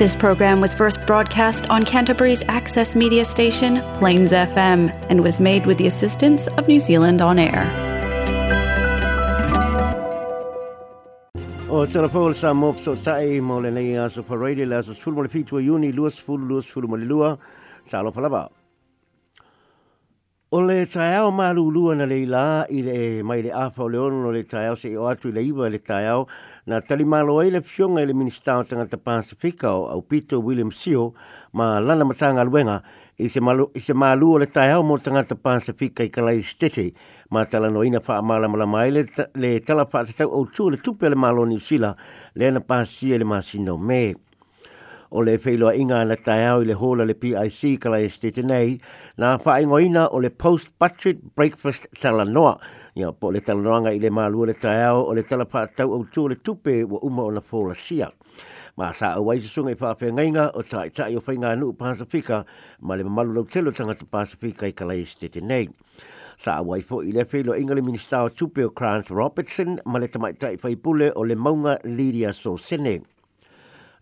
This program was first broadcast on Canterbury's access media station, Plains FM, and was made with the assistance of New Zealand On Air. O tala pōl sa mōp so tae mō le nei aso parade le aso sulu mo le fitua iuni lua sulu lua sulu mo le lua, talo palaba. O le tae ao maa lulua na leila i le mai le afa o le ono no le tae ao se i o atu i le iwa le tae ao na tali malo ai le fionga i le minister o tangata Pasifika o au Peter William Sio ma lana matanga luenga i se malu o le tae ao mo tangata Pasifika i kalai stete ma tala no ina faa maa lama lama le tala faa tatau o tu le tupe le malo ni usila le ana pasi le masino mea o le whailoa inga na tae au i le hola le PIC kala e stete nei, nā whaingoina o le post-budget breakfast talanoa. Ia, po le talanoanga i le mālua le tae au, o le talapa tau au tū le tupe wa uma o na fōla sia. Mā sā au wai sasunga i whaafengainga o tai tai o whainga anu Pasifika, ma le mamalu lau telo tangata Pasifika i kala e stete nei. Sa awai fo i le whelo ingale minister o tupe o Grant Robertson, ma le tamaitai whaipule o le maunga Lydia Sosene. Sosene.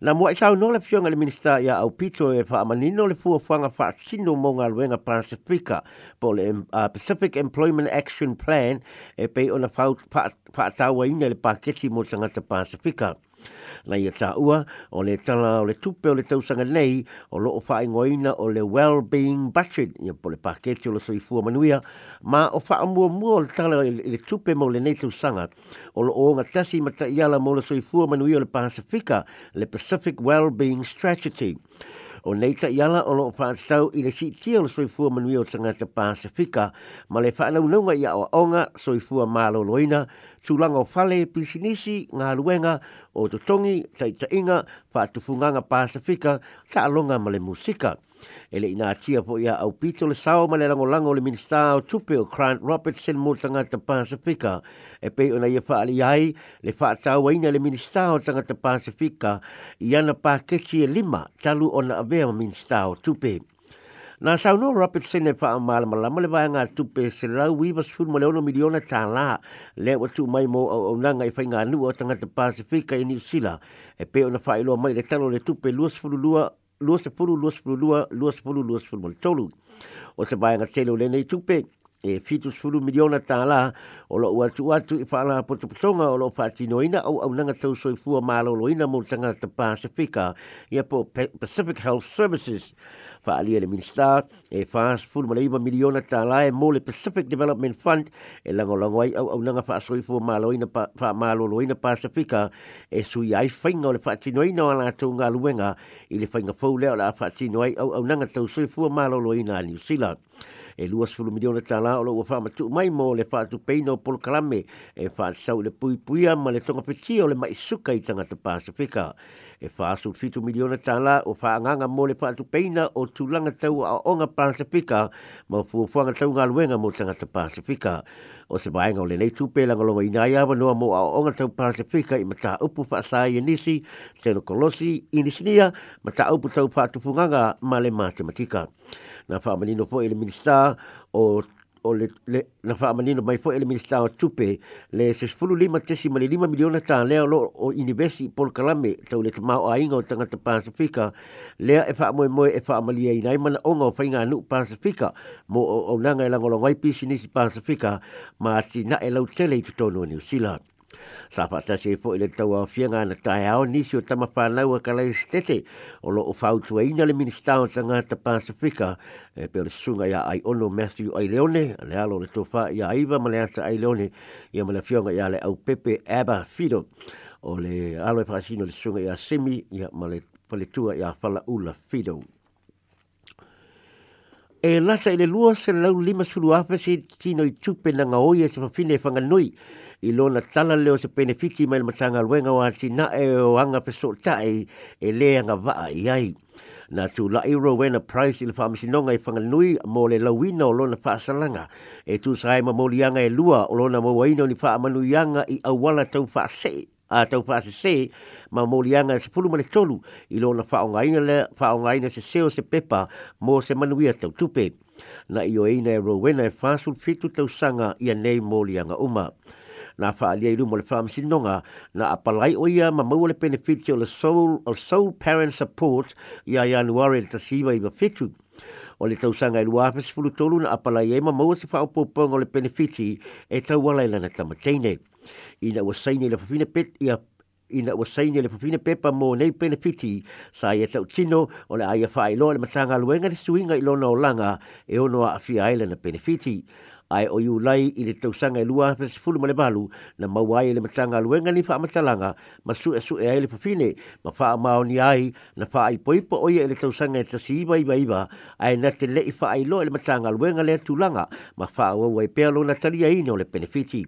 Na mua itau no le fionga le minister ia au pito e wha amanino le fua whanga wha sino mō ngā luenga Pasifika po le uh, Pacific Employment Action Plan e pei ona wha atawa ina le paketi mō tangata Pasifika. Pasifika. Na ia tā ua, o le tala o le tupe o le tausanga nei, o lo o whae ngoina o le well-being budget, ia po le pakete o le soifua manuia, ma o wha amua mua o le tala o le tupe mo le nei tausanga, o lo o nga tasi mata iala mo le soifua manuia o le Pasifika, le Pacific Well-being Strategy o nei ta iala o loo whaatitau i le si tia le soifua manui o tangata Pasifika, ma le whaanau naunga i awa onga soifua mālo loina, tūlanga o whale pisinisi ngā ruenga o tutongi, taita inga, whaatufunganga Pasifika, ta alonga ma le musika. Ele ina tia po ia au pito le sao ma le rango lango le minister o tupe o Grant Robertson mo tangata Pasifika. E pei ona ia faa ai le faa tawa ina le minister o tangata Pasifika i ana pa keti e lima talu ona avea ma minister o tupe. Nā sau no Robertson e faa maala malama le vaya ngā tupe se lau wiva sfuru le leono miliona tā la le watu mai mo au au nanga i fai ngā o tangata Pasifika i New E pei ona faa ilo mai le tano le tupe lua sfuru lua se pulu, lua se pulu, lua, lua se pulu, lua se pulu, tolu. O se bae ngatele o lenei tupe, e fitus pulu miliona tā la, o lo ua tu i whaala po te potonga o lo whaatinoina au au nanga tau soi fua mālo loina mo tanga te Pasifika i po Pacific Health Services. Wha alia le minister e whaas fulma le iwa miliona tā lae mo le Pacific Development Fund e lango lango ai au au nanga wha soi fua mālo loina Pasifika e sui ai whainga o le whaatinoina o lātou ngā luenga i le whainga fau leo la whaatinoa ai au au nanga tau soi fua mālo loina New Zealand. E luas fulu miliona tā la o lo ua wha mai mo le whaatu peino polo kalame e whaasau le pui pui ama le tonga peti o le mai suka i tangata Pasifika. E whaasau fitu miliona tala o whaanganga mo le whaatu peina o tūlanga tau a onga Pasifika ma fuafuanga tau ngā luenga mo tangata Pasifika. O se vaenga o le nei tūpelanga longa i nai awa noa mo a onga tau Pasifika i mata upu whaasai e nisi, seno kolosi, inisinia, mata upu tau whaatu funganga ma le matematika. Na whaamanino po e le minister o o le, le na fa manino mai fo ele mi sta tupe le se fulu lima tesi mali lima miliona ta le o inibesi por kalame tau le tama o ainga o tanga te pasifika le e fa mo mo e fa mali ai nai mana onga o fainga nu pasifika mo o, o nanga e langolo ngai pisi nisi pasifika ma si na e lau tele i tutono ni usila sa fa ta se fo ile tau a fianga na tai ao nisi o tama whanau a kalai stete o lo o fau tua ina le minista o ta ngata Pasifika e pe le sunga ia ai ono Matthew ai leone a le alo le tofa ia aiva ma le ata ai leone ia ma le fionga ia le au pepe Abba Fido o le alo e whaasino le sunga ia semi ia ma le paletua ia whala ula Fido e lata i le lua se lau lima sulu afe se tino i tupe na ngaoia se pafine e whanganui e i lona tala leo se penefiti mai le matanga luenga wa na e o anga peso tae e leanga vaa i ai. Na tu la i rowena price i le whamisinonga i whanganui mo le lawina o lona whaasalanga e tu sae ma molianga e lua o lona mawaino ni whaamanuianga i awala tau whaase a tau whaase se ma molianga e sepulu mani tolu i lona whaongaina le whaongaina se seo se pepa mo se manuia tau tupe na i oeina e rowena e whasul fitu tau sanga i a nei molianga umaa na faalia i luma o le faamasinoga na apalai o ia ma maua le penefiti o le soul, soul parent support ia ianuari le tasiva i mafitu o le tausaga e lua tolu na apalai ai ma maua se faaupoopoga o le penefiti e tauala i lana tamateine ina ua saini i le fafina ia ina ua saini le fufine pepa mo nei benefiti sa ia tau tino o le aia faa ilo le matanga luenga le suinga ilo na olanga e ono a afia aile na benefiti. Ai o iu lai i le tausanga ilua fes fulu male balu na mawai e le matanga luenga ni faa matalanga ma su e su e aile fufine ma faa mao ni ai na faa ipo ipo oia i le tausanga e tasi iba iba iba ai na te le i faa ilo le matanga luenga le tulanga ma faa wawai pealo na talia ino le benefiti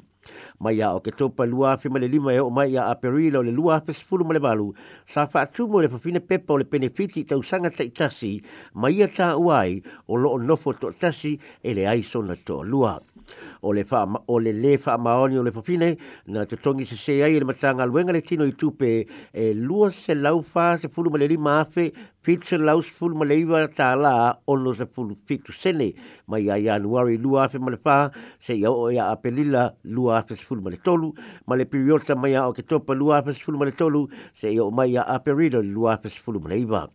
mai ia o ke topa lua afe ma le lima e o mai ia a perila o le lua afe sifuru ma le balu sa fa atu mo le fafine pepa o le benefiti tau sanga ta itasi mai ia ta uai o loo nofo to tasi e le aiso na to lua o le fa o le le fa maoni o le fofine na te tongi se se ai le matanga luenga le tino i tupe e lua se laufa se fulu maleri mafe fitu laus fulu maleri wa ta la ono se fulu fitu sene ma ia i anuari lua afe male se ia o ia apelila lua afe se fulu maleri tolu ma le piriota ma ia o ke topa lua afe se fulu maleri tolu se ia o ma ia apelila lua afe se fulu maleri wa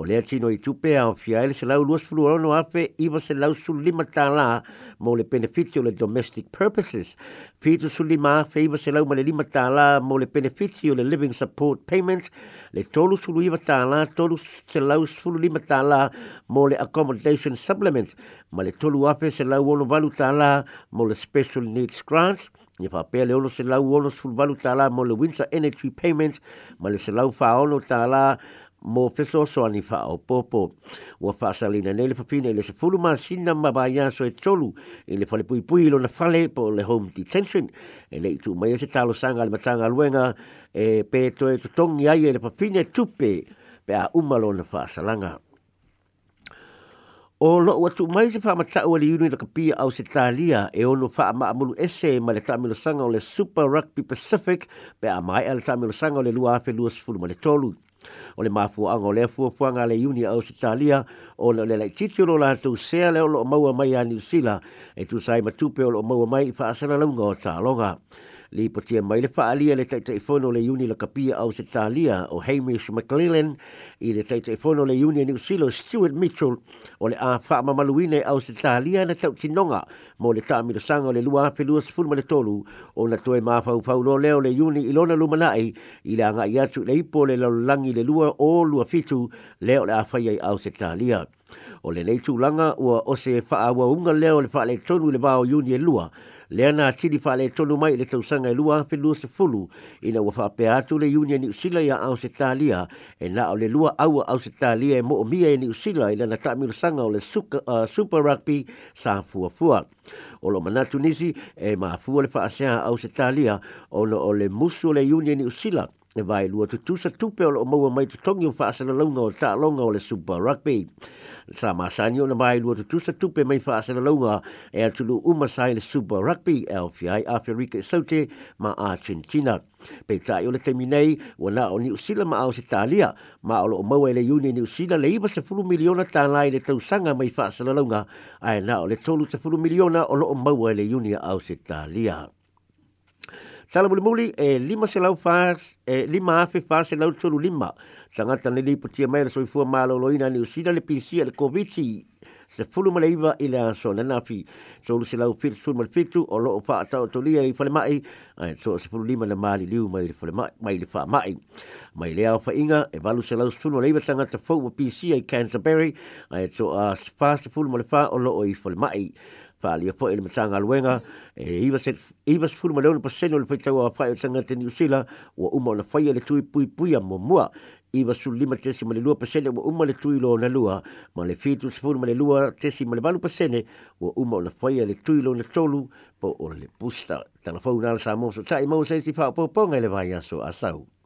O lea tino i tupe a o fia se lau luas fulu arono afe iwa se lau sulima tala tā la mo le benefiti le domestic purposes. Fitu sulima feiva selau ma le lima tāla mo le benefiti o le living support payment, le tolu suluiva tāla, tolu selau sulu lima tāla mo le accommodation supplement, ma le tolu ape selau ono valu tāla mo le special needs grants, Ia whapea le ono se lau ono sulu valu tāla mo le winter energy payment, ma le selau whaono tāla mo feso so ani fa o popo wa fa salina nele fa fine le fulu ma sina ma ba so e cholu e le fale pui pui lo na fale po le home detention e le tu mai e se talo sanga le matanga luenga e pe to e tong ya ye le fa fine tupe pe a umalo na fa salanga o lo wa tu mai se fa ma ta o le uni le kapi au se talia e ono fa ma amulu ese ma le tamilo sanga o le super rugby pacific pe a mai al tamilo sanga o le lua fe lua fulu ma le tolu o le mafuaga o le afuafuaga a le iuni a ausitalia ona o le laitiiti o lo latou sea le o loo maua mai a niusila e tusa ai matupe o loo maua mai i faasalalauga o talogaa le ipotia mai le faaalia le taʻitaʻifono o le iuni lakapia au se talia o hamish mclelan i le taʻitaʻifono o le iuni a niusilo stewart mitchell o le a faamamaluina e au se talia na tautinoga mo le taʻamilosaga o le 2023 ona toe mafaufau lo lea o le iuni i lona lumanaʻi i le agaʻi atu i le ipo o le lalolagi le 2 o 27 lea o le a faia i au se talia O le leitu langa ua o se faa ua unga leo le faa le tonu le vao yuni e lua. Lea na tiri faa le tonu mai le tausanga e lua pe lua se fulu. Ina ua faa pea atu le yuni e ni usila ya au se talia. E na o le lua au au se talia e mo o mia e ni usila ila na ta sanga o le suka, uh, super rugby sa fua fua. O lo manatu nisi e maa fua le faa sea au se talia o le musu le yuni e ni usila e vai lua tu tu sa tu pe o mau mai tu tongi o faa sana launga o ta longa o le super rugby. Sa ma sani o na vai lua tu tu sa tu pe mai faa sana launga e atulu umasai le super rugby LFI Afrika Saute ma Argentina. Pe tai o le teminei o na o niusila ma au se talia ma o lo o mau e le uni niusila le iba se fulu miliona ta lai le tausanga mai faa sana launga ae na o le tolu se fulu miliona o lo o mau e le uni au se talia. talia. Tala muli muli e lima se lau fas, e lima afe fas se lau tsoru lima. Tangata ne li putia mai la soifua malo loina ni usina le pisi e le koviti se fulu mai iwa i le aso na nafi. Tolu se lau fitu sumal fitu o loo faa tau tolia i fale mai, ae to se fulu lima le maali liu mai le fale mai, mai le faa mai. Mai le awha inga e valu se lau sumal iwa tangata fau wa pisi i Canterbury, ae to a se faa se fulu mai le faa o loo i fale mai pali po ele matanga luenga e iba se iba se fulu malone pasen ole fitau a fai tanga te New Zealand o uma na fai ele tui pui pui a mo mua iba su lima tesi male lua pasen o uma le tui lo na lua ma le fitu se fulu male lua tesi male balu pasen o uma na fai ele tui lo na tolu po ole pusta tanga fau na sa mo so tai mo se si fa po po ngai le vai aso asau